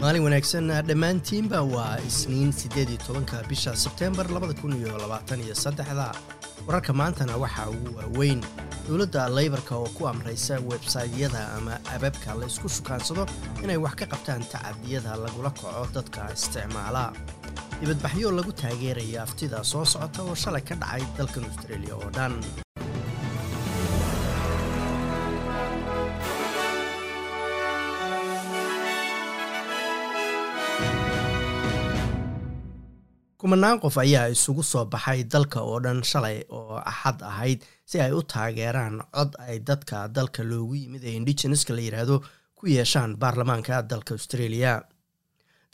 maalin wanaagsan dhammaantiinba waa isniin siddeed iyo tobanka bisha sebteembar labada kun iyo labaatan iyo saddexda. Wararka maantana waxaa ugu waaweyn dowladda laybarka oo ku amraysa websaytyada ama ababka la isku shukaansado inay wax ka qabtaan tacadiyada lagula kaco dadka isticmaala. Dibadbaxyo lagu taageeraya aftida soo socota oo shalay ka dhacay dalkan australia oo dhan kumanaan qof ayaa isugu soo baxay dalka oo dhan shalay oo axad ahayd si ay u taageeraan cod ay dadka dalka loogu yimid ee indigeneska la yidhaahdo ku yeeshaan baarlamaanka dalka australia.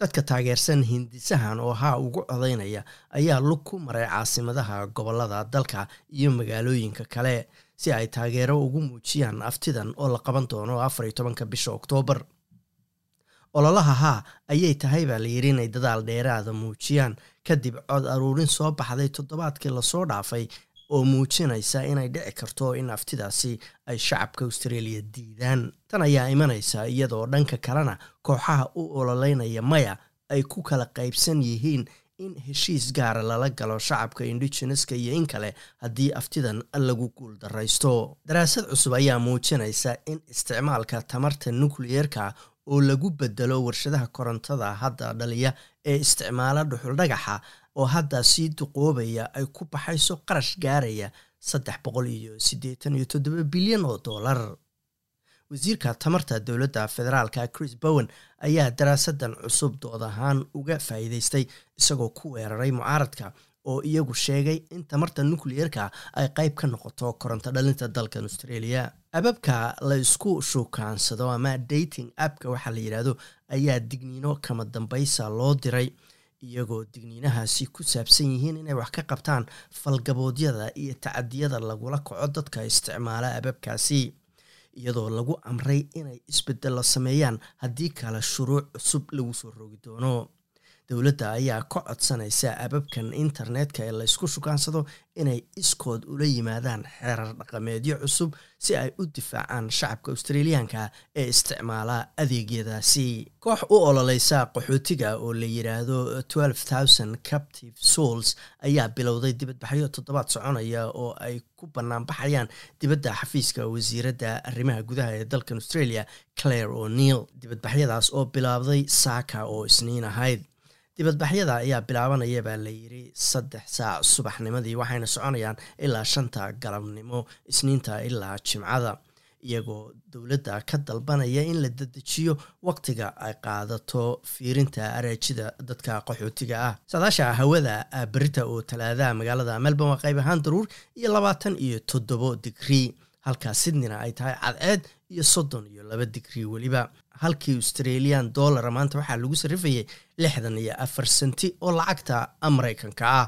Dadka taageersan hindisahan oo haa ugu codaynaya ayaa lug ku maray caasimadaha gobollada dalka iyo magaalooyinka kale si ay taageero ugu muujiyaan aftidan oo la qaban doono afar iyo tobanka bisha oktoobar ololaha haa ayay tahay baa layidhi inay dadaal dheeraada muujiyaan. Kadib cod aruurin soo baxday toddobaadkii la soo dhaafay oo muujinaysa inay dhici karto in aftidaasi ay shacabka australia diidaan. Tan ayaa imanaysa iyadoo dhanka kalena kooxaha u ololeynaya maya ay ku kala qaybsan yihiin in heshiis gaara lala galo shacabka indigeneska iyo in kale haddii aftidan lagu guul daraysto daraasad cusub ayaa muujinaysa in isticmaalka tamarta nukliyeerka oo lagu bedelo warshadaha korontada hadda dhaliya ee isticmaala dhuxul dhagaxa oo hadda sii duqoobaya ay ku baxayso qarash gaaraya saddex boqol iyo siddeetan iyo toddoba bilyan oo dollar. Wasiirka tamarta dowladda federaalka chris bowen ayaa daraasadan cusub dood ahaan uga faa'iideystay isagoo ku weeraray mucaaradka oo iyagu sheegay in tamarta nukliyeerka ay qayb ka noqoto koronto dhalinta dalkan australia. Ababka la isku shukaansado ama dating appka waxaa la yidhaahdo ayaa digniino kama dambaysa loo diray iyagoo digniinahaasi ku saabsan yihiin inay wax ka qabtaan falgaboodyada iyo tacadiyada lagula kaco dadka isticmaala ababkaasi iyadoo lagu amray inay isbedelo sameeyaan haddii kale shuruuc cusub lagu soo rogi doono dowladda ayaa ka codsanaysa ababkan internetka ee laysku shukaansado inay iskood ula yimaadaan xeerar dhaqameedyo cusub si ay u difaacaan shacabka australiyaanka ee isticmaala adeegyadaasi. Koox u ololeysa qaxootiga oo la yidhaahdo captive souls ayaa bilowday dibadbaxyo toddobaad soconaya oo ay ku banaanbaxayaan dibadda xafiiska wasiiradda arrimaha gudaha ee dalkan australia claire o'neil dibadbaxyadaas oo bilaabday saaka oo isniin ahayd dibadbaxyada ayaa bilaabanaya baa la yidhi saddex saac subaxnimadii waxayna soconayaan ilaa shanta galabnimo isniinta ilaa jimcada iyagoo dowladda ka dalbanaya in la dedejiyo waqtiga ay qaadato fiirinta araajida dadka qaxootiga ah. Saadaasha hawada berita oo talaadaha magaalada melbourne waa qayb ahaan daruur iyo labaatan iyo toddobo digrii halkaa sydneyna ay tahay cadceed iyo soddon iyo laba digrii weliba. Halkii australian dollara maanta waxaa lagu sarrifayay lixdan iyo afar senti oo lacagta maraykanka ah